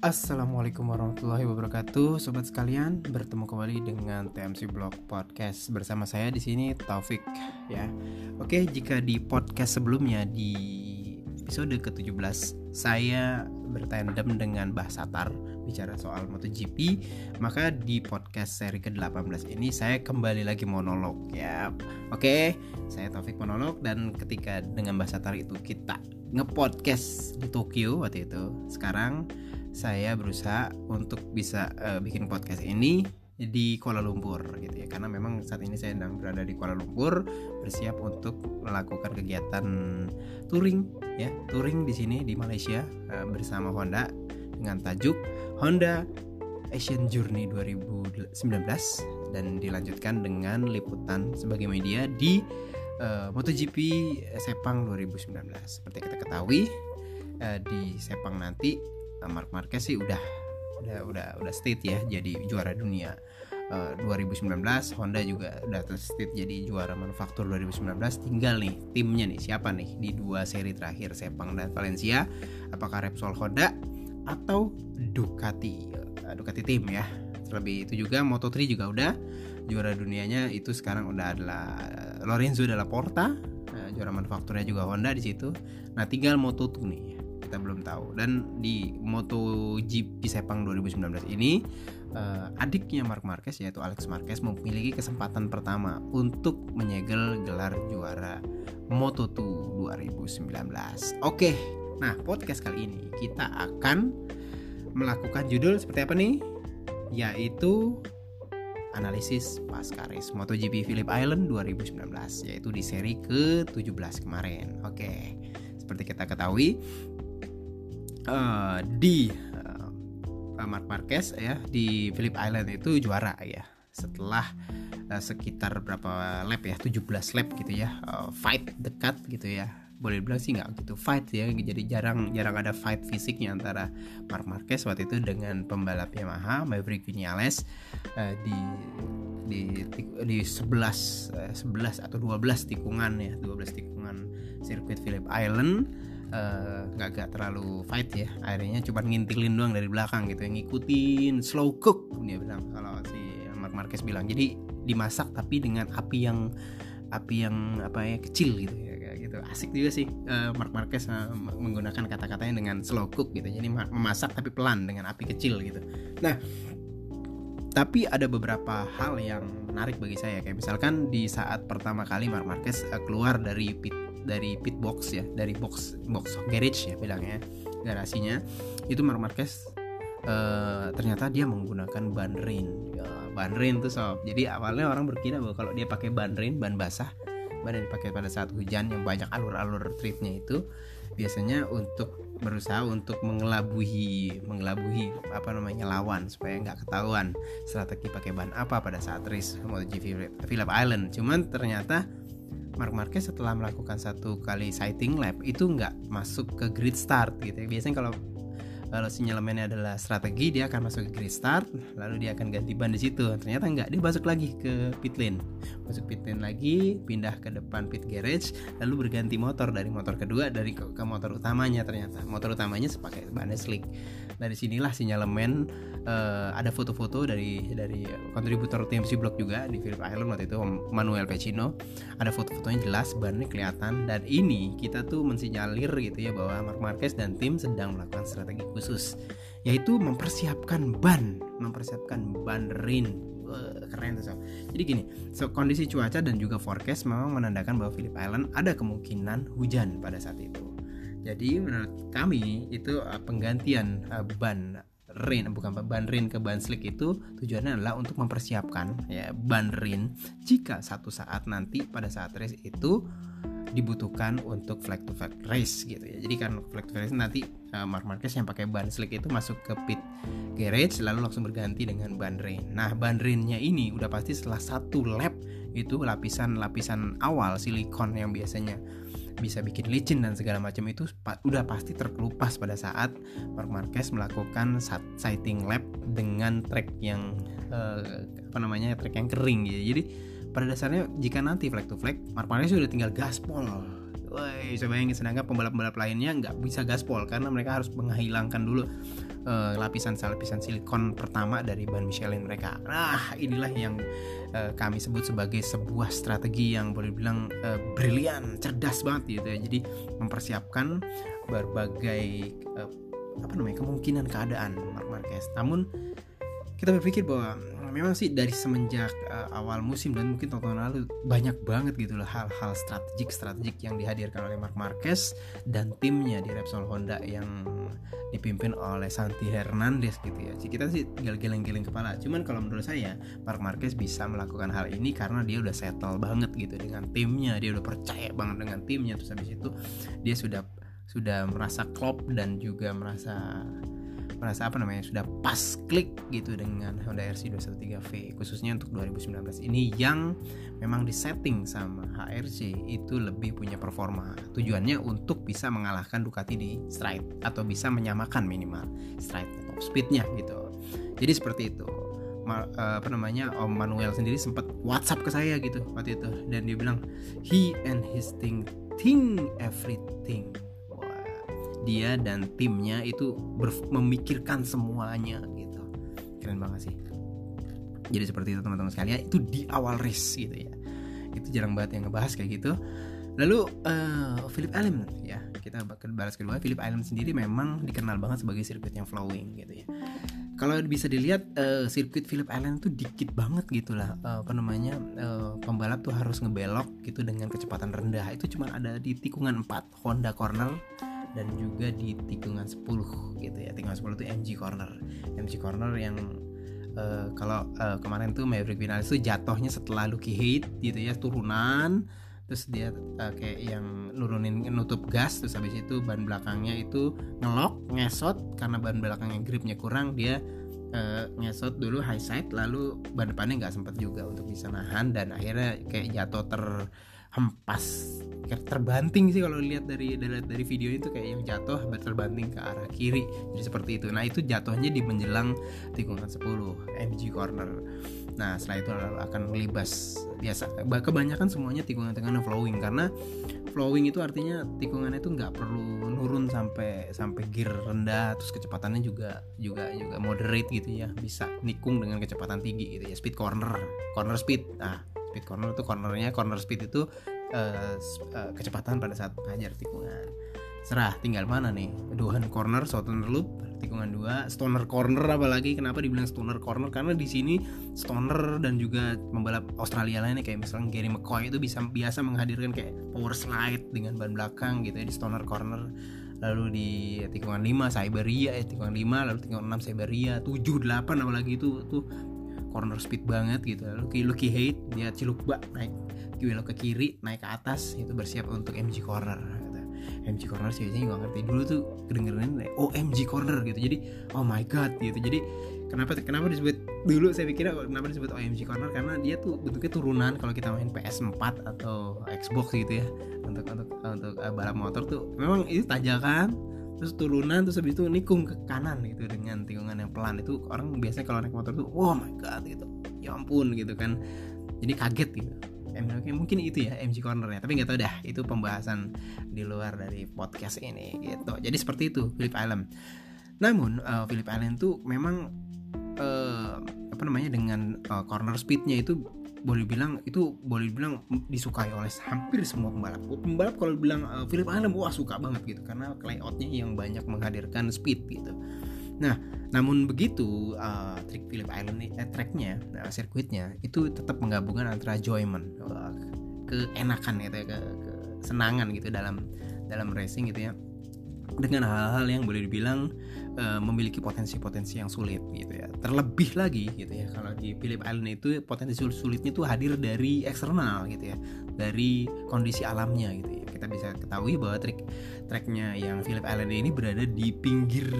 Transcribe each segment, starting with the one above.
Assalamualaikum warahmatullahi wabarakatuh, sobat sekalian. Bertemu kembali dengan TMC Blog Podcast bersama saya di sini Taufik ya. Oke, jika di podcast sebelumnya di episode ke-17 saya bertandem dengan Bah Satar bicara soal MotoGP, maka di podcast seri ke-18 ini saya kembali lagi monolog ya. Oke, saya Taufik monolog dan ketika dengan Bah Satar itu kita ngepodcast di Tokyo waktu itu. Sekarang saya berusaha untuk bisa uh, bikin podcast ini di Kuala Lumpur gitu ya. Karena memang saat ini saya sedang berada di Kuala Lumpur bersiap untuk melakukan kegiatan touring ya. Touring di sini di Malaysia uh, bersama Honda dengan tajuk Honda Asian Journey 2019 dan dilanjutkan dengan liputan sebagai media di uh, MotoGP Sepang 2019 seperti kita ketahui uh, di Sepang nanti Mark Marquez sih udah udah udah udah state ya jadi juara dunia. Uh, eh, 2019 Honda juga udah state jadi juara manufaktur 2019 tinggal nih timnya nih siapa nih di dua seri terakhir Sepang dan Valencia? Apakah Repsol Honda atau Ducati? Uh, Ducati tim ya. Terlebih itu juga Moto3 juga udah juara dunianya. Itu sekarang udah adalah Lorenzo Dalla Porta. Juara manufakturnya juga Honda di situ. Nah tinggal Moto2 nih kita belum tahu dan di MotoGP Sepang 2019 ini uh, adiknya Mark Marquez yaitu Alex Marquez memiliki kesempatan pertama untuk menyegel gelar juara Moto2 2019. Oke, nah podcast kali ini kita akan melakukan judul seperti apa nih? Yaitu analisis pasca race MotoGP Phillip Island 2019 yaitu di seri ke-17 kemarin. Oke. Seperti kita ketahui, uh, di uh, Mark Marquez ya di Phillip Island itu juara ya. Setelah uh, sekitar berapa lap ya 17 lap gitu ya uh, fight dekat gitu ya. Boleh bilang sih nggak gitu fight ya jadi jarang jarang ada fight fisiknya antara Mark Marquez waktu itu dengan pembalap Yamaha Maverick Vinales uh, di di di 11 uh, 11 atau 12 tikungan ya 12 tikungan sirkuit Phillip Island. Eh, nggak uh, gak terlalu fight ya. Akhirnya cuma ngintilin doang dari belakang gitu yang ngikutin slow cook dia bilang. Kalau si Mark Marquez bilang. Jadi dimasak tapi dengan api yang api yang apa ya kecil gitu ya gitu. Asik juga sih uh, Mark Marquez uh, menggunakan kata-katanya dengan slow cook gitu. Jadi memasak tapi pelan dengan api kecil gitu. Nah tapi ada beberapa hal yang menarik bagi saya. Kayak misalkan di saat pertama kali Mark Marquez keluar dari pit dari pit box ya dari box box garage ya bilangnya garasinya. Itu Mark Marquez uh, ternyata dia menggunakan ban rain ya, ban rain tuh sob. Jadi awalnya orang berkira bahwa kalau dia pakai ban rain ban basah ban yang dipakai pada saat hujan yang banyak alur-alur tripnya itu biasanya untuk berusaha untuk mengelabui mengelabui apa namanya lawan supaya nggak ketahuan strategi pakai ban apa pada saat race MotoGP Phillip Island. Cuman ternyata Mark Marquez setelah melakukan satu kali sighting lap itu nggak masuk ke grid start gitu ya. Biasanya kalau kalau sinyalemennya adalah strategi dia akan masuk ke grid start lalu dia akan ganti ban di situ. Ternyata nggak dia masuk lagi ke pit lane. Masuk pit lane lagi pindah ke depan pit garage lalu berganti motor dari motor kedua dari ke, ke motor utamanya ternyata. Motor utamanya sepakai ban slick. Dari sinilah sinyalemen uh, ada foto-foto dari dari kontributor TMC Blog juga di Phillip Island waktu itu Manuel Pecino ada foto-fotonya jelas bannya kelihatan. Dan ini kita tuh mensinyalir gitu ya bahwa Mark Marquez dan tim sedang melakukan strategi khusus yaitu mempersiapkan ban mempersiapkan ban rin keren tuh so. Jadi gini, so kondisi cuaca dan juga forecast memang menandakan bahwa Phillip Island ada kemungkinan hujan pada saat itu. Jadi menurut kami itu uh, penggantian uh, ban rin bukan ban rin ke ban slick itu tujuannya adalah untuk mempersiapkan ya ban rin jika satu saat nanti pada saat race itu dibutuhkan untuk flag to flag race gitu ya. Jadi kan flag to flag race nanti uh, Mark Marquez yang pakai ban slick itu masuk ke pit garage lalu langsung berganti dengan ban rain. Nah, ban rainnya ini udah pasti setelah satu lap itu lapisan-lapisan awal silikon yang biasanya bisa bikin licin dan segala macam itu udah pasti terkelupas pada saat Mark Marquez melakukan sighting lap dengan track yang uh, apa namanya track yang kering gitu. Jadi pada dasarnya jika nanti flag to flag Mark Marquez sudah tinggal gaspol Wah, bisa bayangin sedangkan pembalap-pembalap lainnya nggak bisa gaspol karena mereka harus menghilangkan dulu uh, lapisan lapisan silikon pertama dari ban Michelin mereka. Nah, inilah yang uh, kami sebut sebagai sebuah strategi yang boleh bilang uh, brilian, cerdas banget gitu ya. Jadi mempersiapkan berbagai uh, apa namanya kemungkinan keadaan Mark Marquez. Namun kita berpikir bahwa memang sih dari semenjak uh, awal musim dan mungkin tahun lalu banyak banget gitu loh hal-hal strategik strategik yang dihadirkan oleh Mark Marquez dan timnya di Repsol Honda yang dipimpin oleh Santi Hernandez gitu ya. Kita sih tinggal geleng-geleng kepala. Cuman kalau menurut saya Mark Marquez bisa melakukan hal ini karena dia udah settle banget gitu dengan timnya, dia udah percaya banget dengan timnya terus habis itu dia sudah sudah merasa klop dan juga merasa merasa apa namanya sudah pas klik gitu dengan Honda RC 213V khususnya untuk 2019 ini yang memang disetting sama HRC itu lebih punya performa. Tujuannya untuk bisa mengalahkan Ducati di stride atau bisa menyamakan minimal stride top speednya gitu. Jadi seperti itu. Uh, apa namanya Om Manuel sendiri sempat WhatsApp ke saya gitu waktu itu. Dan dia bilang he and his thing think everything dia dan timnya itu memikirkan semuanya gitu. Keren banget sih. Jadi seperti itu teman-teman sekalian. Itu di awal race gitu ya. Itu jarang banget yang ngebahas kayak gitu. Lalu uh, Philip Allen ya. Kita balas kedua. Philip Allen sendiri memang dikenal banget sebagai sirkuit yang flowing gitu ya. Kalau bisa dilihat uh, sirkuit Philip Allen itu dikit banget gitu lah. Uh, apa namanya uh, pembalap tuh harus ngebelok gitu dengan kecepatan rendah. Itu cuma ada di tikungan 4 Honda corner dan juga di tikungan 10 gitu ya. Tikungan 10 itu MG corner. MG corner yang uh, kalau uh, kemarin tuh Maverick Vinales itu jatuhnya setelah Lucky Hate gitu ya turunan. Terus dia uh, kayak yang nurunin nutup gas terus habis itu ban belakangnya itu ngelok ngesot. Karena ban belakangnya gripnya kurang dia uh, ngesot dulu high side lalu ban depannya nggak sempat juga untuk bisa nahan. Dan akhirnya kayak jatuh ter hempas terbanting sih kalau lihat dari, dari dari video itu kayak yang jatuh terbanting ke arah kiri jadi seperti itu. Nah itu jatuhnya di menjelang tikungan 10 MG corner. Nah setelah itu akan melibas biasa kebanyakan semuanya tikungan-tikungan flowing karena flowing itu artinya tikungannya itu nggak perlu nurun sampai sampai gear rendah terus kecepatannya juga juga juga moderate gitu ya. Bisa nikung dengan kecepatan tinggi gitu ya. Speed corner corner speed. Nah speed corner itu cornernya corner speed itu uh, uh, kecepatan pada saat mengajar tikungan. Serah tinggal mana nih? Duhan corner southern loop tikungan dua stoner corner apalagi. Kenapa dibilang stoner corner? Karena di sini stoner dan juga pembalap Australia lainnya kayak misalnya Gary McCoy itu bisa biasa menghadirkan kayak power slide dengan ban belakang gitu ya di stoner corner. Lalu di tikungan 5 Siberia eh tikungan 5 lalu tikungan 6 Siberia 7 8 apalagi itu tuh corner speed banget gitu. Lucky Lucky Hate dia ciluk bak naik belok ke kiri naik ke atas itu bersiap untuk MG corner gitu. MG corner sih juga ngerti. Dulu tuh kedengeran oh MG corner gitu. Jadi oh my god gitu. Jadi kenapa kenapa disebut dulu saya pikir kenapa disebut OMG corner karena dia tuh bentuknya turunan. Kalau kita main PS4 atau Xbox gitu ya untuk untuk untuk uh, balap motor tuh memang itu tanjakan terus turunan terus habis itu nikung ke kanan gitu dengan tikungan yang pelan. Itu orang biasanya kalau naik motor tuh oh my god gitu. Ya ampun gitu kan. Jadi kaget gitu. MG mungkin itu ya MG cornernya tapi nggak tahu dah itu pembahasan di luar dari podcast ini gitu. Jadi seperti itu Philip Allen. Namun uh, Philip Allen tuh memang uh, apa namanya dengan uh, corner speednya itu boleh bilang itu boleh bilang disukai oleh hampir semua pembalap. Pembalap kalau bilang uh, Philip Island wah suka banget gitu karena layoutnya yang banyak menghadirkan speed gitu. Nah, namun begitu uh, trik Philip Island eh, tracknya, uh, sirkuitnya itu tetap menggabungkan antara enjoyment, uh, keenakan gitu ya, ke, kesenangan gitu dalam dalam racing gitu ya dengan hal-hal yang boleh dibilang uh, memiliki potensi-potensi yang sulit gitu ya. Terlebih lagi gitu ya kalau di Philip Island itu potensi sulitnya tuh hadir dari eksternal gitu ya, dari kondisi alamnya gitu ya. Kita bisa ketahui bahwa trik treknya yang Philip Island ini berada di pinggir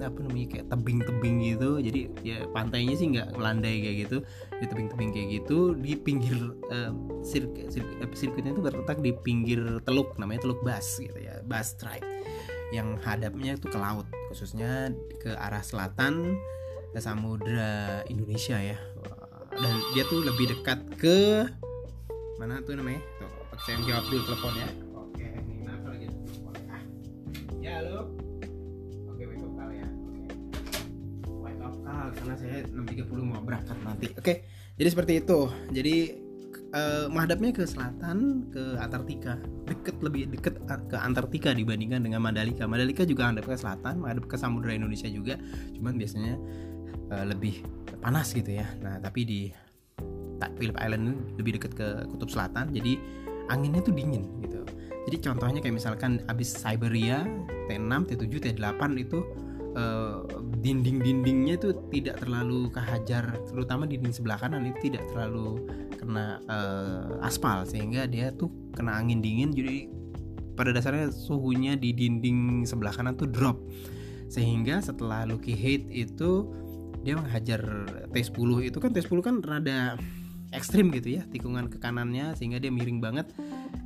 apa namanya kayak tebing-tebing gitu. Jadi ya pantainya sih nggak melandai kayak gitu, di tebing-tebing kayak gitu, di pinggir uh, sir sir sirkuitnya itu terletak di pinggir teluk namanya Teluk Bass gitu ya, Bass Strait yang hadapnya itu ke laut khususnya ke arah selatan ke samudra Indonesia ya. Dan dia tuh lebih dekat ke mana tuh namanya? Tuh saya jawab dulu telepon ya. Oke ini kenapa lagi? Telepon ah. Ya halo. Oke wake up call ya. Oke. Wake up call karena saya 6.30 mau berangkat nanti. Oke jadi seperti itu. Jadi uh, menghadapnya ke selatan ke Antartika. Deket lebih deket ke Antartika dibandingkan dengan Mandalika. Mandalika juga menghadap ke selatan menghadap ke Samudra Indonesia juga. Cuman biasanya uh, lebih panas gitu ya. Nah tapi di Phillip Island lebih dekat ke kutub selatan. Jadi anginnya tuh dingin gitu. Jadi contohnya kayak misalkan abis Siberia T6 T7 T8 itu uh, dinding-dindingnya itu tidak terlalu kehajar terutama dinding sebelah kanan itu tidak terlalu kena uh, aspal sehingga dia tuh kena angin dingin. Jadi pada dasarnya suhunya di dinding sebelah kanan tuh drop. Sehingga setelah Lucky Hate itu dia menghajar T10 itu kan T10 kan rada ekstrim gitu ya tikungan ke kanannya sehingga dia miring banget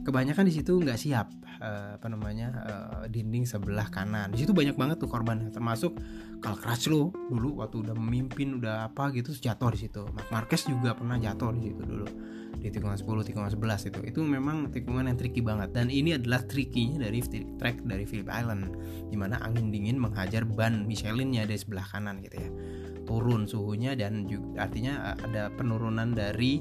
kebanyakan di situ nggak siap uh, apa namanya uh, dinding sebelah kanan. Di situ banyak banget tuh korban termasuk Karl Crutchlow dulu waktu udah memimpin udah apa gitu jatuh di situ. Mark Marquez juga pernah jatuh di situ dulu di tikungan 10 tikungan 11 itu. Itu memang tikungan yang tricky banget. Dan ini adalah trickynya dari track dari Phillip Island di mana angin dingin menghajar ban Michelinnya dari sebelah kanan gitu ya. Turun suhunya dan juga artinya eh, ada penurunan dari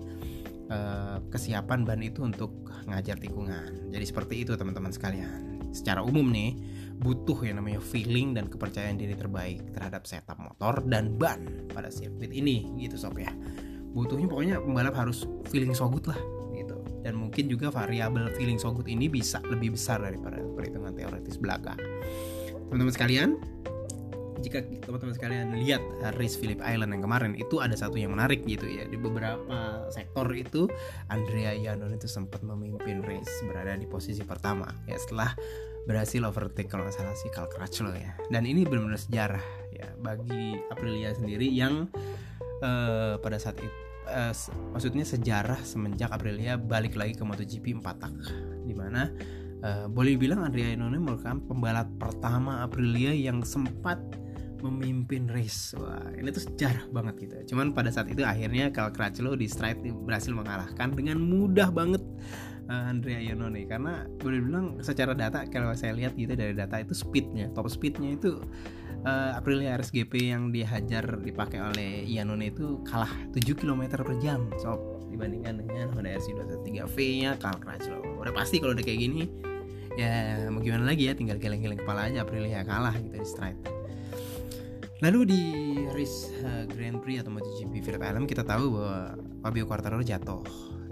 uh, kesiapan ban itu untuk ngajar tikungan. Jadi seperti itu teman-teman sekalian. Secara umum nih butuh yang namanya feeling dan kepercayaan diri terbaik terhadap setup motor dan ban pada sirkuit ini gitu sob ya. Butuhnya pokoknya pembalap harus feeling so good lah gitu. Dan mungkin juga variabel feeling so good ini bisa lebih besar daripada perhitungan teoritis belaka. Teman-teman sekalian, jika teman-teman sekalian lihat race Phillip Island yang kemarin itu ada satu yang menarik gitu ya. Di beberapa sektor itu Andrea Iannone itu sempat memimpin race berada di posisi pertama. Ya setelah berhasil overtake kalau nggak salah si Cal Crutchlow ya. Dan ini benar-benar sejarah ya bagi Aprilia sendiri yang uh, pada saat itu uh, maksudnya sejarah semenjak Aprilia balik lagi ke MotoGP 4 tak. Di mana uh, boleh bilang Andrea Iannone merupakan pembalap pertama Aprilia yang sempat memimpin race. Wah ini tuh sejarah banget gitu. Cuman pada saat itu akhirnya Cal Crutchlow di stride berhasil mengalahkan dengan mudah banget uh, Andrea Iannone karena boleh bilang secara data kalau saya lihat gitu dari data itu speednya top speednya itu uh, Aprilia RSGP yang dihajar dipakai oleh Iannone itu kalah 7 km per jam so dibandingkan dengan Honda RC213V nya Cal Crutchlow. Udah pasti kalau udah kayak gini ya mau gimana lagi ya tinggal geleng-geleng kepala aja Aprilia kalah gitu di stride Lalu di race uh, Grand Prix atau MotoGP Phillip Island kita tahu bahwa Fabio Quartararo jatuh.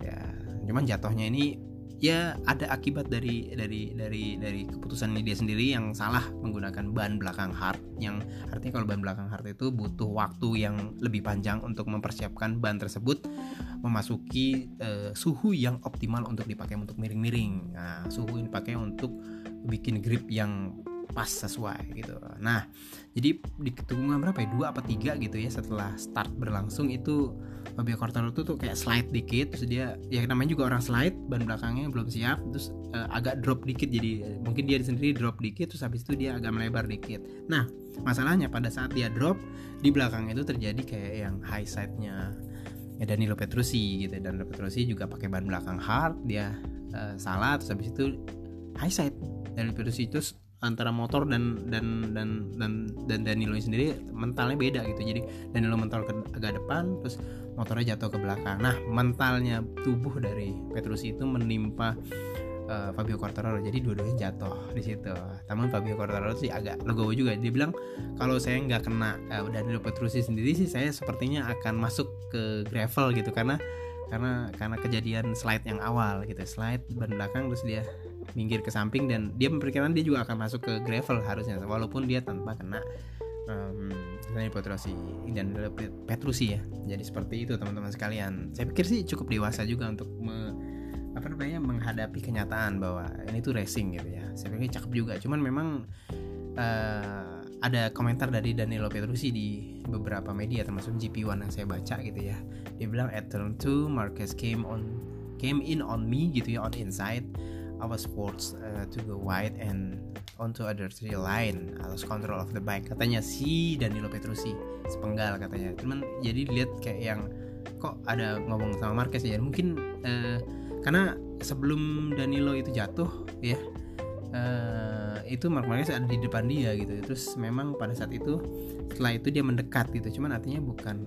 Ya, cuman jatuhnya ini ya ada akibat dari dari dari dari keputusan dia sendiri yang salah menggunakan ban belakang hard yang artinya kalau ban belakang hard itu butuh waktu yang lebih panjang untuk mempersiapkan ban tersebut memasuki uh, suhu yang optimal untuk dipakai untuk miring-miring. Nah, suhu ini dipakai untuk bikin grip yang pas sesuai gitu nah jadi di tikungan berapa ya? Dua apa tiga gitu ya setelah start berlangsung itu Fabio Quartararo tuh, tuh kayak slide dikit terus dia ya namanya juga orang slide ban belakangnya belum siap terus uh, agak drop dikit jadi mungkin dia sendiri drop dikit terus habis itu dia agak melebar dikit. Nah masalahnya pada saat dia drop di belakang itu terjadi kayak yang high side-nya ya Danilo Petrucci gitu Danilo Petrucci juga pakai ban belakang hard dia uh, salah terus habis itu high side Danilo Petrucci itu antara motor dan dan dan dan dan Danilo sendiri mentalnya beda gitu. Jadi Danilo mental ke agak depan terus motornya jatuh ke belakang. Nah mentalnya tubuh dari Petrus itu menimpa uh, Fabio Quartararo. Jadi dua-duanya jatuh di situ. Namun Fabio Quartararo sih agak legowo juga. Dia bilang kalau saya nggak kena uh, Danilo Petrucci sendiri sih saya sepertinya akan masuk ke gravel gitu. Karena karena karena kejadian slide yang awal gitu. Slide ban belakang terus dia minggir ke samping dan dia memperkirakan dia juga akan masuk ke gravel harusnya walaupun dia tanpa kena um, Petrusi dan Petrusi ya. Jadi seperti itu teman-teman sekalian. Saya pikir sih cukup dewasa juga untuk me, apa namanya menghadapi kenyataan bahwa ini tuh racing gitu ya. Saya pikir cakep juga. Cuman memang uh, ada komentar dari Danilo Petrucci di beberapa media termasuk GP1 yang saya baca gitu ya. Dia bilang at turn 2 Marquez came on came in on me gitu ya on inside I was forced uh, to go wide and onto other three line lost control of the bike. Katanya si Danilo Petrucci sepenggal katanya. Cuman jadi lihat kayak yang kok ada ngomong sama Marquez ya. Mungkin uh, karena sebelum Danilo itu jatuh ya uh, itu Mark Marquez ada di depan dia gitu. Terus memang pada saat itu setelah itu dia mendekat gitu. Cuman artinya bukan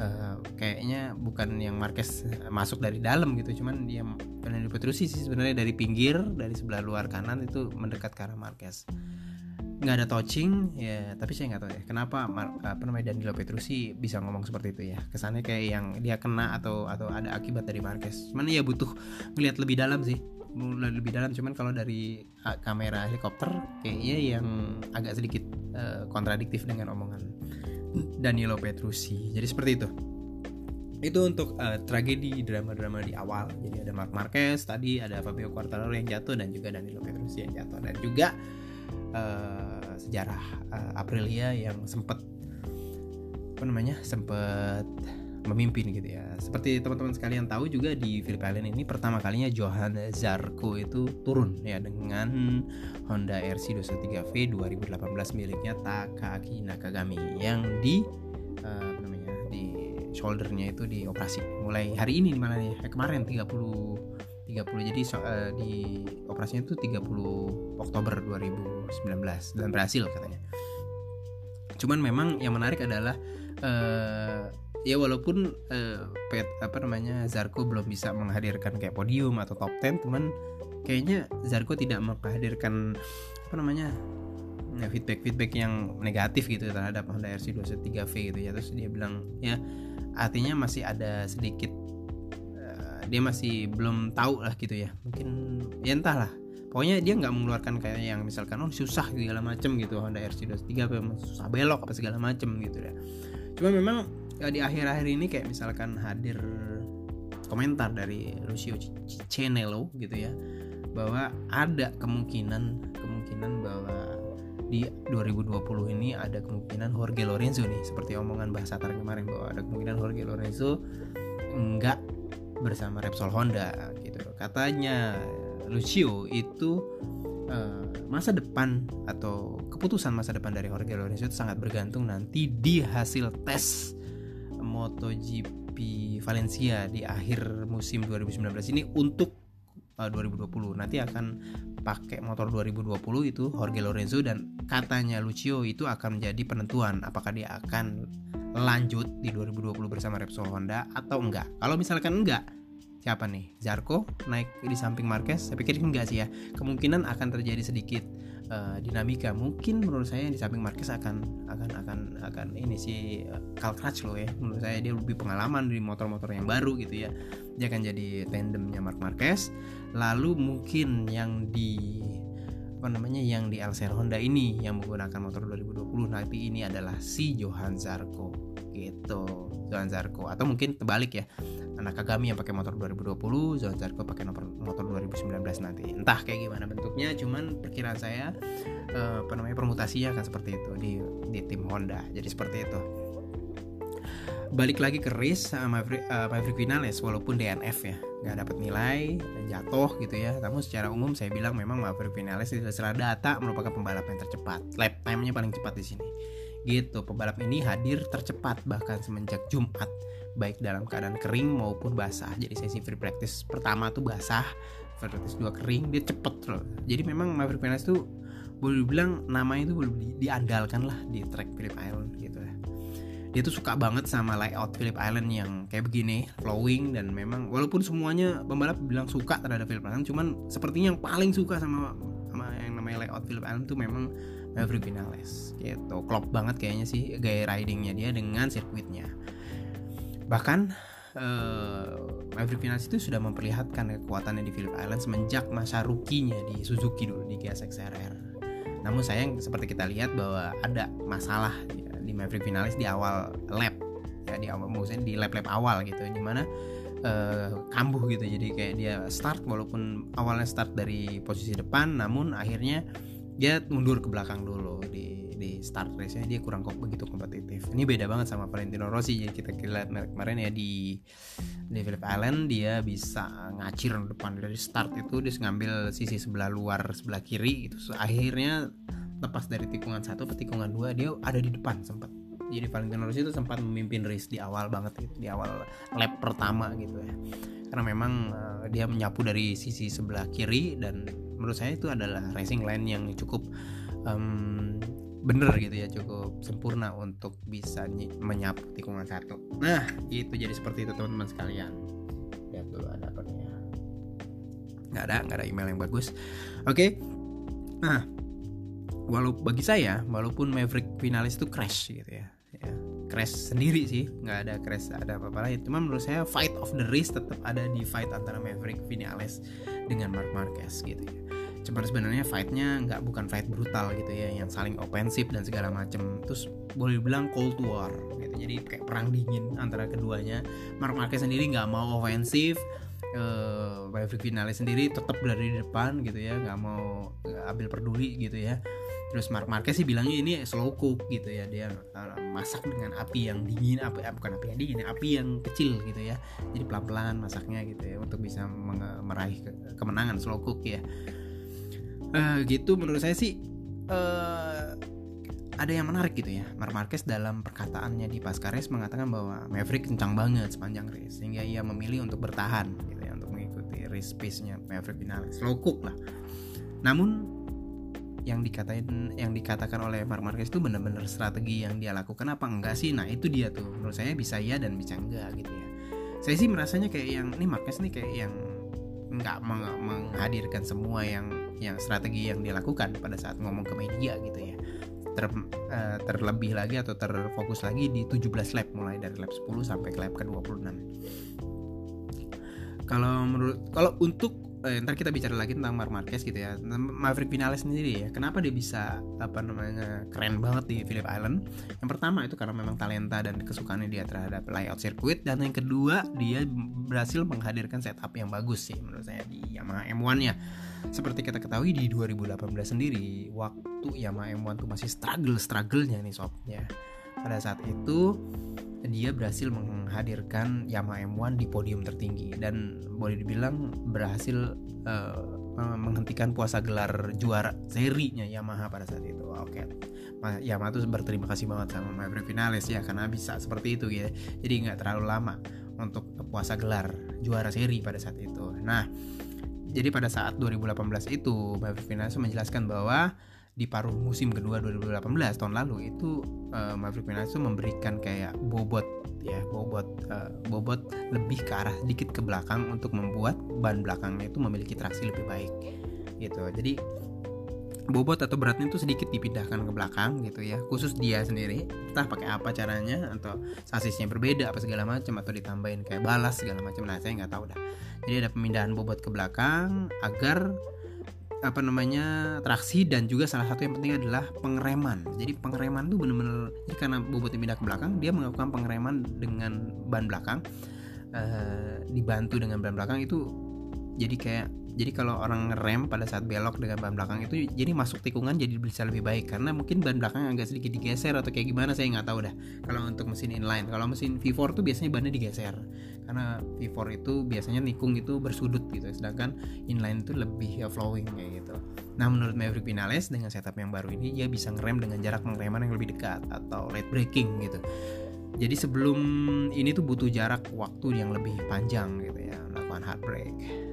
uh, kayaknya bukan yang Marquez masuk dari dalam gitu cuman dia Danilo Petrucci sih sebenarnya dari pinggir dari sebelah luar kanan itu mendekat ke arah Marquez. Nggak ada touching ya tapi saya nggak tahu ya kenapa apa namanya Danilo Petrucci bisa ngomong seperti itu ya? Kesannya kayak yang dia kena atau atau ada akibat dari Marquez. Cuman ya butuh ngelihat lebih dalam sih mulai lebih dalam. Cuman kalau dari kamera helikopter kayaknya yang agak sedikit uh, kontradiktif dengan omongan Danilo Petrucci jadi seperti itu itu untuk uh, tragedi drama-drama di awal. Jadi ada Mark Marquez tadi ada Fabio Quartararo yang jatuh dan juga Danilo Petrucci yang jatuh. Dan juga uh, sejarah uh, Aprilia yang sempat apa namanya sempat memimpin gitu ya. Seperti teman-teman sekalian tahu juga di Phillip Island ini pertama kalinya Johan Zarco itu turun ya dengan Honda RC203V 2018 miliknya Takaki Nakagami yang di uh, shouldernya itu dioperasi. Mulai hari ini di mana nih? Eh, kemarin 30 30 jadi so, uh, di operasinya itu 30 Oktober 2019 dan berhasil katanya. Cuman memang yang menarik adalah uh, ya walaupun uh, pet apa namanya Zarko belum bisa menghadirkan kayak podium atau top 10 teman kayaknya Zarko tidak menghadirkan apa namanya ya, feedback feedback yang negatif gitu terhadap Honda RC213V gitu ya. Terus dia bilang ya artinya masih ada sedikit dia masih belum tahu lah gitu ya. Mungkin ya entahlah. Pokoknya dia nggak mengeluarkan kayak yang misalkan oh susah segala macem gitu. Honda RC23 apa susah belok apa segala macem gitu ya. Cuma memang ya, di akhir-akhir ini kayak misalkan hadir komentar dari Lucio Cenelo gitu ya bahwa ada kemungkinan kemungkinan bahwa di 2020 ini ada kemungkinan Jorge Lorenzo nih seperti omongan bahasa kemarin bahwa ada kemungkinan Jorge Lorenzo enggak bersama Repsol Honda gitu. Katanya Lucio itu uh, masa depan atau keputusan masa depan dari Jorge Lorenzo itu sangat bergantung nanti di hasil tes MotoGP Valencia di akhir musim 2019 ini untuk uh, 2020 nanti akan pakai motor 2020 itu Jorge Lorenzo dan katanya Lucio itu akan menjadi penentuan apakah dia akan lanjut di 2020 bersama Repsol Honda atau enggak. Kalau misalkan enggak, siapa nih? Zarko naik di samping Marquez? Saya pikir enggak sih ya. Kemungkinan akan terjadi sedikit uh, dinamika. Mungkin menurut saya di samping Marquez akan akan akan akan ini si uh, Carl Crutch loh ya. Menurut saya dia lebih pengalaman di motor-motor yang baru gitu ya. Dia akan jadi tandemnya Mark Marquez. Lalu mungkin yang di apa namanya yang di LCR Honda ini yang menggunakan motor 2020 nanti ini adalah si Johan Zarco gitu Johan Zarco atau mungkin terbalik ya anak Kagami yang pakai motor 2020 Johan Zarco pakai motor, motor 2019 nanti. Entah kayak gimana bentuknya cuman perkiraan saya eh, apa namanya permutasinya akan seperti itu di di tim Honda. Jadi seperti itu. Balik lagi ke race uh, Maverick, uh, Maverick Vinales walaupun DNF ya nggak dapat nilai jatuh gitu ya. Namun secara umum saya bilang memang Maverick Vinales itu secara data merupakan pembalap yang tercepat. Lap time-nya paling cepat di sini. Gitu pembalap ini hadir tercepat bahkan semenjak Jumat baik dalam keadaan kering maupun basah. Jadi sesi free practice pertama tuh basah free practice dua kering dia cepet loh jadi memang Maverick Vinales tuh boleh dibilang namanya itu boleh diandalkan lah di track Phillip Island gitu ya. Dia tuh suka banget sama layout Phillip Island yang kayak begini flowing dan memang walaupun semuanya pembalap bilang suka terhadap Phillip Island cuman sepertinya yang paling suka sama sama yang namanya layout Phillip Island tuh memang Maverick Vinales gitu. Klop banget kayaknya sih gaya ridingnya dia dengan sirkuitnya bahkan uh, Maverick Vinales itu sudah memperlihatkan kekuatannya di Phillip Island semenjak masa rukinya di Suzuki dulu di GSX RR namun sayang seperti kita lihat bahwa ada masalah di Maverick Finalis di awal lap ya di awal maksudnya di lap-lap awal gitu di mana uh, kambuh gitu. Jadi kayak dia start walaupun awalnya start dari posisi depan namun akhirnya dia mundur ke belakang dulu di di start race nya dia kurang kok begitu kompetitif. Ini beda banget sama Valentino Rossi. Jadi kita lihat kemarin ya di di Phillip Island dia bisa ngacir depan dari start itu dia ngambil sisi sebelah luar sebelah kiri itu akhirnya lepas dari tikungan satu ke tikungan dua dia ada di depan sempat. Jadi Valentino Rossi itu sempat memimpin race di awal banget gitu di awal lap pertama gitu ya. Karena memang uh, dia menyapu dari sisi sebelah kiri dan menurut saya itu adalah racing line yang cukup um, bener gitu ya cukup sempurna untuk bisa menyapu tikungan satu. Nah itu jadi seperti itu teman-teman sekalian. Lihat dulu ada apa nih ya. Nggak ada nggak ada email yang bagus. Oke. Okay. nah walau bagi saya walaupun Maverick finalis itu crash gitu ya, ya crash sendiri sih nggak ada crash ada apa-apa lain. Cuma menurut saya fight of the race tetap ada di fight antara Maverick Vinales dengan Mark Marquez gitu ya cuman sebenarnya fightnya nggak bukan fight brutal gitu ya yang saling ofensif dan segala macem. Terus boleh bilang cold war gitu. Jadi kayak perang dingin antara keduanya. Mark Marquez sendiri nggak mau ofensif uh, Maverick Vinales sendiri tetap berada di depan gitu ya nggak mau gak ambil peduli gitu ya. Terus Mark Marquez sih bilangnya ini slow cook gitu ya. Dia uh, masak dengan api yang dingin apa eh, bukan api yang dingin api yang kecil gitu ya. Jadi pelan pelan masaknya gitu ya untuk bisa meraih kemenangan slow cook ya uh, gitu menurut saya sih uh, ada yang menarik gitu ya. Mark Marquez dalam perkataannya di pasca race mengatakan bahwa Maverick kencang banget sepanjang race sehingga ia memilih untuk bertahan gitu ya untuk mengikuti race pace-nya Maverick Vinales slow cook lah. Namun yang dikatain yang dikatakan oleh Mark Marquez itu benar-benar strategi yang dia lakukan apa enggak sih? Nah itu dia tuh. Menurut saya bisa ya dan bisa enggak gitu ya. Saya sih merasanya kayak yang ini Marquez nih kayak yang nggak menghadirkan semua yang yang strategi yang dilakukan pada saat ngomong ke media gitu ya. Ter, uh, terlebih lagi atau terfokus lagi di 17 lap mulai dari lap 10 sampai ke lap ke 26 kalau menurut kalau untuk eh, ntar kita bicara lagi tentang Mark Marquez gitu ya Maverick Vinales sendiri ya kenapa dia bisa apa namanya keren banget di Phillip Island? Yang pertama itu karena memang talenta dan kesukaannya dia terhadap layout sirkuit dan yang kedua dia berhasil menghadirkan setup yang bagus sih menurut saya di Yamaha M1 nya seperti kita ketahui di 2018 sendiri waktu Yamaha M1 tuh masih struggle strugglenya nih sob ya pada saat itu dia berhasil menghadirkan Yamaha M1 di podium tertinggi dan boleh dibilang berhasil uh, menghentikan puasa gelar juara serinya Yamaha pada saat itu. Oke. Okay. Yamaha tuh berterima kasih banget sama Maverick Vinales ya karena bisa seperti itu ya. Jadi nggak terlalu lama untuk puasa gelar juara seri pada saat itu. Nah, jadi pada saat 2018 itu Maverick Vinales menjelaskan bahwa di paruh musim kedua 2018 tahun lalu itu uh, Maverick Vinales memberikan kayak bobot ya bobot uh, bobot lebih ke arah sedikit ke belakang untuk membuat ban belakangnya itu memiliki traksi lebih baik gitu. Jadi bobot atau beratnya itu sedikit dipindahkan ke belakang gitu ya khusus dia sendiri. Entah pakai apa caranya atau sasisnya berbeda apa segala macam atau ditambahin kayak balas segala macam. Nah saya nggak tahu dah jadi ada pemindahan bobot ke belakang agar apa namanya traksi dan juga salah satu yang penting adalah pengereman. Jadi pengereman tuh bener-bener karena bobotnya pindah ke belakang dia melakukan pengereman dengan ban belakang. Uh, dibantu dengan ban belakang itu jadi kayak jadi kalau orang ngerem pada saat belok dengan ban belakang itu jadi masuk tikungan jadi bisa lebih baik. Karena mungkin ban belakang agak sedikit digeser atau kayak gimana saya nggak tahu dah. Kalau untuk mesin inline kalau mesin V4 tuh biasanya bannya digeser. Karena V4 itu biasanya nikung itu bersudut gitu sedangkan inline itu lebih flowing kayak gitu. Nah menurut Maverick Vinales dengan setup yang baru ini dia bisa ngerem dengan jarak pengereman yang lebih dekat atau late braking gitu. Jadi sebelum ini tuh butuh jarak waktu yang lebih panjang gitu ya melakukan hard brake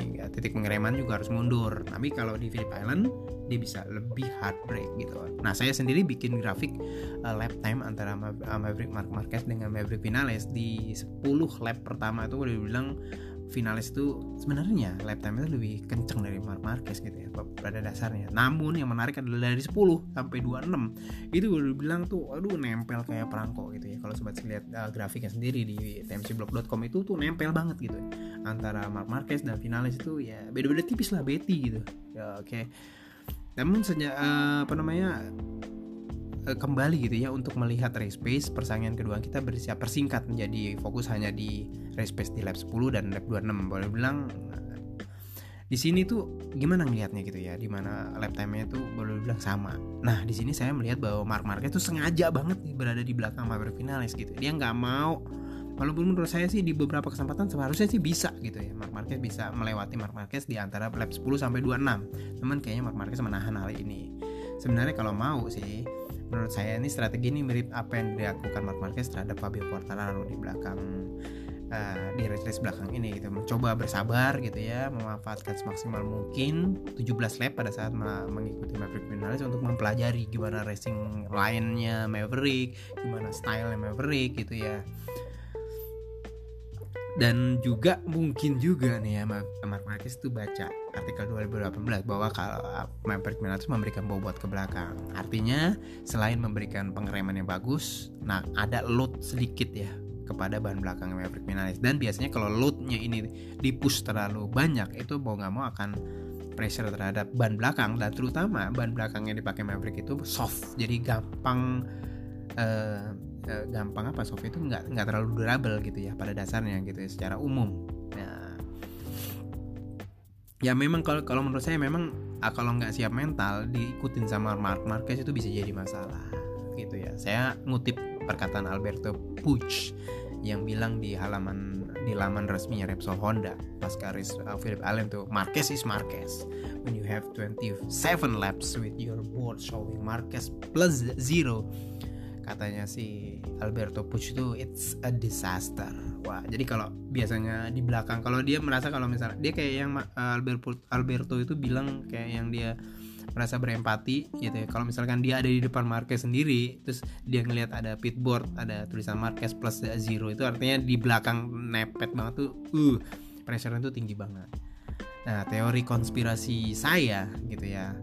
sehingga titik pengereman juga harus mundur. Tapi kalau di Phillip Island dia bisa lebih hard brake gitu. Nah saya sendiri bikin grafik uh, lap time antara Maverick Mark Marquez dengan Maverick Vinales di 10 lap pertama itu udah bilang finalis itu sebenarnya lap time itu lebih kenceng dari Mark Marquez gitu ya pada dasarnya. Namun yang menarik adalah dari 10 sampai 26 itu udah bilang tuh aduh nempel kayak perangko gitu ya. Kalau sobat lihat uh, grafiknya sendiri di tmcblog.com itu tuh nempel banget gitu ya. Antara Mark Marquez dan finalis itu ya beda-beda tipis lah Betty gitu. Ya oke. Okay. Namun sejak uh, apa namanya kembali gitu ya untuk melihat race pace persaingan kedua kita bersiap persingkat menjadi fokus hanya di race pace di lap 10 dan lap 26 boleh bilang di sini tuh gimana ngelihatnya gitu ya? Di mana lap time-nya tuh boleh bilang sama. Nah di sini saya melihat bahwa Mark Marquez tuh sengaja banget nih berada di belakang Maverick Vinales gitu. Dia nggak mau walaupun menurut saya sih di beberapa kesempatan seharusnya sih bisa gitu ya. Mark Marquez bisa melewati Mark Marquez di antara lap 10 sampai 26 namun kayaknya Mark Marquez menahan hal ini. Sebenarnya kalau mau sih menurut saya ini strategi ini mirip apa yang dilakukan Mark Marquez terhadap Fabio Quartararo di belakang uh, di race race belakang ini gitu. Mencoba bersabar gitu ya memanfaatkan semaksimal mungkin 17 lap pada saat mengikuti Maverick Vinales untuk mempelajari gimana racing lainnya Maverick gimana style Maverick gitu ya dan juga mungkin juga nih ya Mark Marquez itu baca artikel 2018 bahwa kalau Maverick Vinales memberikan bobot ke belakang. Artinya selain memberikan pengereman yang bagus nah ada load sedikit ya kepada ban belakang Maverick Vinales dan biasanya kalau loadnya ini dipush terlalu banyak itu mau nggak mau akan pressure terhadap ban belakang. Dan terutama ban belakang yang dipakai Maverick itu soft jadi gampang uh, gampang apa soft itu nggak nggak terlalu durable gitu ya pada dasarnya gitu ya secara umum. Nah, ya memang kalau kalau menurut saya memang ah, kalau nggak siap mental diikutin sama Mark Marquez itu bisa jadi masalah gitu ya. Saya ngutip perkataan Alberto Puig yang bilang di halaman di laman resminya Repsol Honda pasca race uh, Philip Allen tuh Marquez is Marquez. When you have 27 laps with your board showing Marquez plus zero katanya si Alberto Puig itu it's a disaster. Wah jadi kalau biasanya di belakang kalau dia merasa kalau misalnya dia kayak yang uh, Alberto Alberto itu bilang kayak yang dia merasa berempati gitu ya. Kalau misalkan dia ada di depan Marquez sendiri terus dia ngelihat ada pitboard ada tulisan Marquez plus zero itu artinya di belakang nepet banget tuh uh pressure itu tinggi banget. Nah teori konspirasi saya gitu ya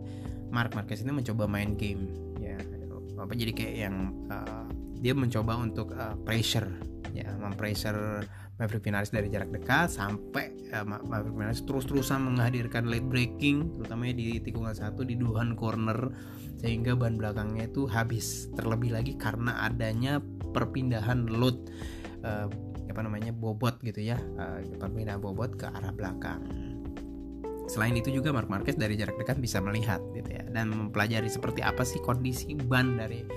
Mark Marquez ini mencoba main game apa jadi kayak yang uh, dia mencoba untuk uh, pressure ya mempressure Maverick Vinales dari jarak dekat sampai uh, Maverick Vinales terus-terusan menghadirkan late braking terutama di tikungan satu di Duhan corner sehingga ban belakangnya itu habis terlebih lagi karena adanya perpindahan load uh, apa namanya bobot gitu ya uh, perpindahan bobot ke arah belakang Selain itu juga Mark Marquez dari jarak dekat bisa melihat gitu ya dan mempelajari seperti apa sih kondisi ban dari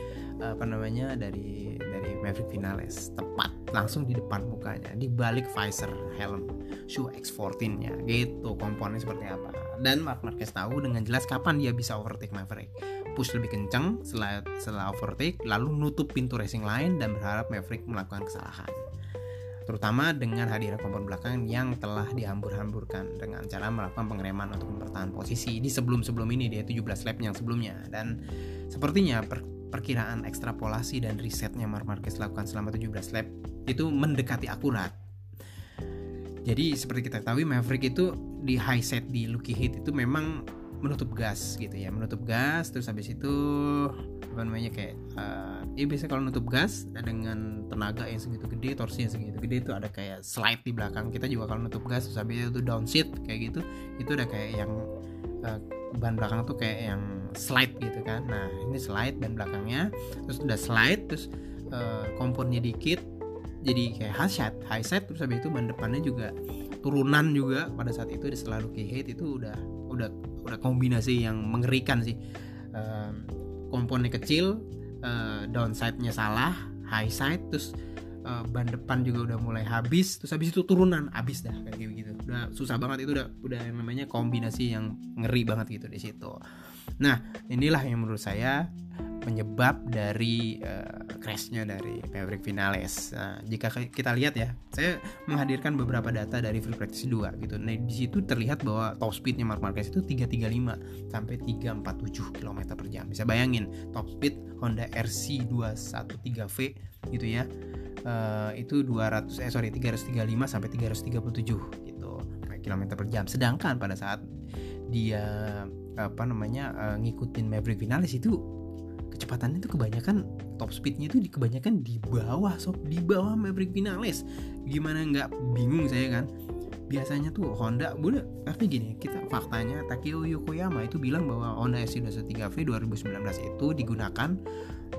apa namanya dari dari Maverick Vinales. Tepat langsung di depan mukanya di balik visor helm shoe X14 nya gitu komponennya seperti apa. Dan Mark Marquez tahu dengan jelas kapan dia bisa overtake Maverick. Push lebih kencang setelah setelah overtake lalu nutup pintu racing lain dan berharap Maverick melakukan kesalahan terutama dengan hadirnya kompon belakang yang telah dihambur-hamburkan dengan cara melakukan pengereman untuk mempertahankan posisi di sebelum-sebelum ini dia 17 lap yang sebelumnya dan sepertinya per perkiraan ekstrapolasi dan risetnya Mark Marquez lakukan selama 17 lap itu mendekati akurat. Jadi seperti kita tahu Maverick itu di high set di Lucky Hit itu memang menutup gas gitu ya menutup gas terus habis itu apa namanya kayak uh, ya biasa kalau menutup gas dengan tenaga yang segitu gede torsi yang segitu gede itu ada kayak slide di belakang kita juga kalau menutup gas terus habis itu downshift kayak gitu itu udah kayak yang uh, ban belakang tuh kayak yang slide gitu kan. Nah ini slide ban belakangnya terus udah slide terus uh, kompornya dikit jadi kayak high set high set terus habis itu ban depannya juga turunan juga pada saat itu selalu key itu udah udah udah kombinasi yang mengerikan sih. Uh, komponnya kecil uh, downside-nya salah high side terus uh, ban depan juga udah mulai habis terus habis itu turunan habis dah kayak gitu. Udah susah banget itu udah udah yang namanya kombinasi yang ngeri banget gitu di situ. Nah inilah yang menurut saya penyebab dari uh, crashnya dari Maverick Vinales. Nah, jika kita lihat ya, saya menghadirkan beberapa data dari Free Practice 2 gitu. Nah, di situ terlihat bahwa top speednya Mark Marquez itu 335 sampai 347 km per jam. Bisa bayangin top speed Honda RC 213V gitu ya. Uh, itu 200 eh sorry 335 sampai 337 gitu km per jam. Sedangkan pada saat dia apa namanya uh, ngikutin Maverick Vinales itu kecepatannya itu kebanyakan top speednya itu kebanyakan di bawah sob di bawah Maverick Vinales. Gimana nggak bingung saya kan? Biasanya tuh Honda boleh tapi gini kita faktanya Takeo Yokoyama itu bilang bahwa Honda SC213V 2019 itu digunakan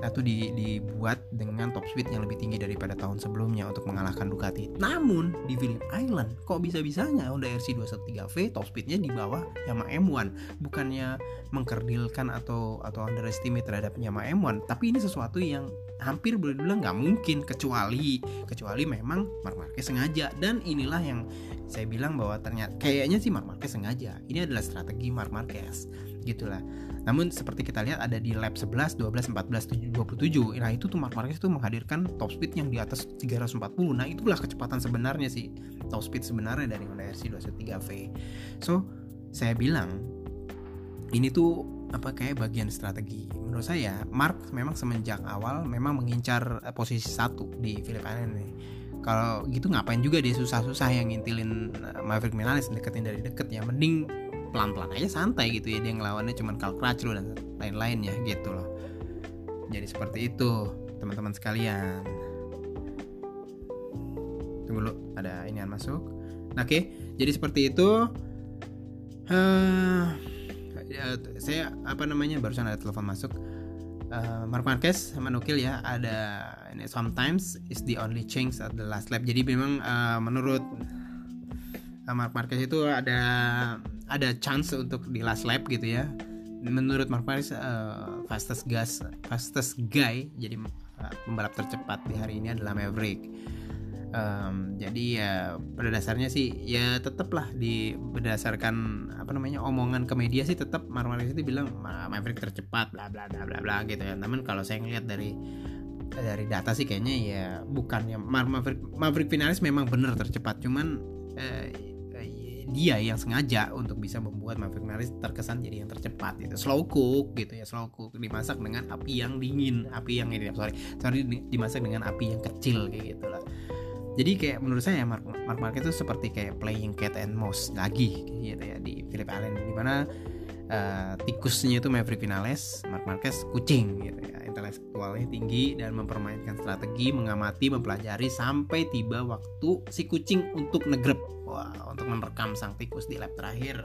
atau di, dibuat dengan top speed yang lebih tinggi daripada tahun sebelumnya untuk mengalahkan Ducati. Namun di Phillip Island kok bisa-bisanya Honda RC213V top speednya di bawah Yamaha M1 bukannya mengkerdilkan atau atau underestimate terhadap Yamaha M1 tapi ini sesuatu yang hampir boleh dibilang nggak mungkin kecuali kecuali memang Mark Marquez sengaja. Dan inilah yang saya bilang bahwa ternyata kayaknya sih Mark Marquez sengaja. Ini adalah strategi Mark Marquez. Gitulah namun seperti kita lihat ada di lap 11, 12, 14, 27 nah itu tuh Mark Marquez itu menghadirkan top speed yang di atas 340 nah itulah kecepatan sebenarnya sih. Top speed sebenarnya dari Honda RC 213V so saya bilang ini tuh apa kayak bagian strategi. Menurut saya Mark memang semenjak awal memang mengincar eh, posisi satu di Philip Island nih. Kalau gitu ngapain juga dia susah-susah yang ngintilin eh, Maverick Vinales deketin dari deket ya. Mending pelan-pelan aja santai gitu ya dia ngelawannya cuman Carl Crutchlow dan lain-lainnya gitu loh. Jadi seperti itu teman-teman sekalian. Tunggu dulu ada inian masuk. Oke jadi seperti itu. Uh, ya, saya apa namanya barusan ada telepon masuk. Uh, Mark Marquez menukil ya ada ini sometimes is the only change at the last lap. Jadi memang uh, menurut uh, Mark Marquez itu ada ada chance untuk di last lap gitu ya. Menurut Mark Marquez uh, fastest gas fastest guy jadi uh, pembalap tercepat di hari ini adalah Maverick. Um, jadi ya pada dasarnya sih ya tetaplah di berdasarkan apa namanya omongan ke media sih tetap Marmaris itu bilang Maverick tercepat bla bla bla bla bla gitu ya namun kalau saya ngeliat dari dari data sih kayaknya ya bukannya Maverick Maverick finalis memang benar tercepat. Cuman eh, dia yang sengaja untuk bisa membuat Maverick Vinales terkesan jadi yang tercepat gitu. Slow cook gitu ya slow cook. Dimasak dengan api yang dingin api yang ini sorry sorry dimasak dengan api yang kecil kayak gitu lah jadi kayak menurut saya Mark, Mark Marquez itu seperti kayak playing cat and mouse lagi gitu ya di Philip Allen di mana uh, tikusnya itu Maverick Vinales Mark Marquez kucing gitu ya intelektualnya tinggi dan mempermainkan strategi mengamati mempelajari sampai tiba waktu si kucing untuk negrep. Wah untuk menerkam sang tikus di lap terakhir.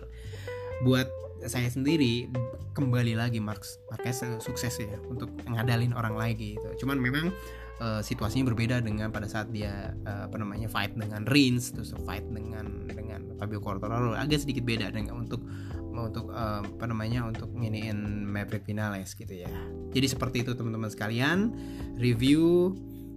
Buat saya sendiri kembali lagi Mark Marquez sukses ya untuk ngadalin orang lagi gitu. Cuman memang uh, situasinya berbeda dengan pada saat dia uh, apa namanya fight dengan Rins terus fight dengan dengan Fabio Quartararo. Agak sedikit beda dengan untuk untuk uh, apa namanya untuk nginiin Maverick Vinales gitu ya. Jadi seperti itu teman-teman sekalian. Review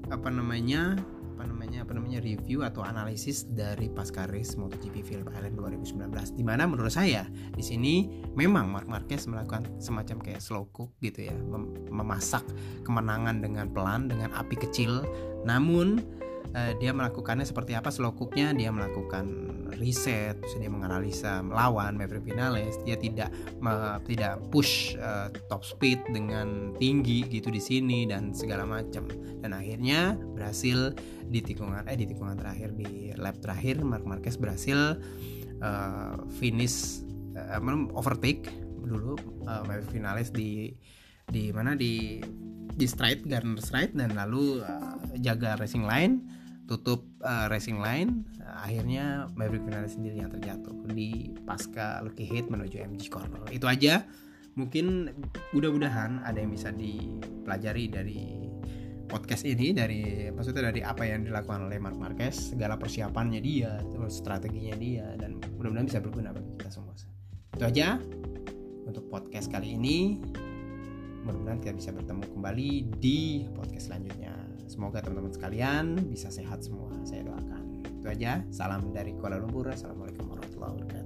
apa namanya apa namanya apa namanya review atau analisis dari pasca race MotoGP Phillip Island 2019 di mana menurut saya di sini memang Mark Marquez melakukan semacam kayak slow cook gitu ya. Mem memasak kemenangan dengan pelan dengan api kecil. Namun uh, dia melakukannya seperti apa slow dia melakukan riset dia menganalisa melawan Maverick Vinales. Dia tidak me, tidak push uh, top speed dengan tinggi gitu di sini dan segala macam. Dan akhirnya berhasil di tikungan eh di tikungan terakhir di lap terakhir Mark Marquez berhasil uh, finish uh, overtake dulu uh, Maverick Vinales di di mana di di straight Garner straight dan lalu uh, jaga racing line tutup uh, racing line akhirnya Maverick Vinales sendiri yang terjatuh di pasca lucky hit menuju MG corner. Itu aja. Mungkin mudah-mudahan ada yang bisa dipelajari dari podcast ini dari maksudnya dari apa yang dilakukan oleh Mark Marquez segala persiapannya dia terus strateginya dia dan mudah-mudahan bisa berguna bagi kita semua. Itu aja untuk podcast kali ini. Mudah-mudahan kita bisa bertemu kembali di podcast selanjutnya Semoga teman-teman sekalian bisa sehat semua. Saya doakan. Itu aja. Salam dari Kuala Lumpur. Assalamualaikum warahmatullahi wabarakatuh.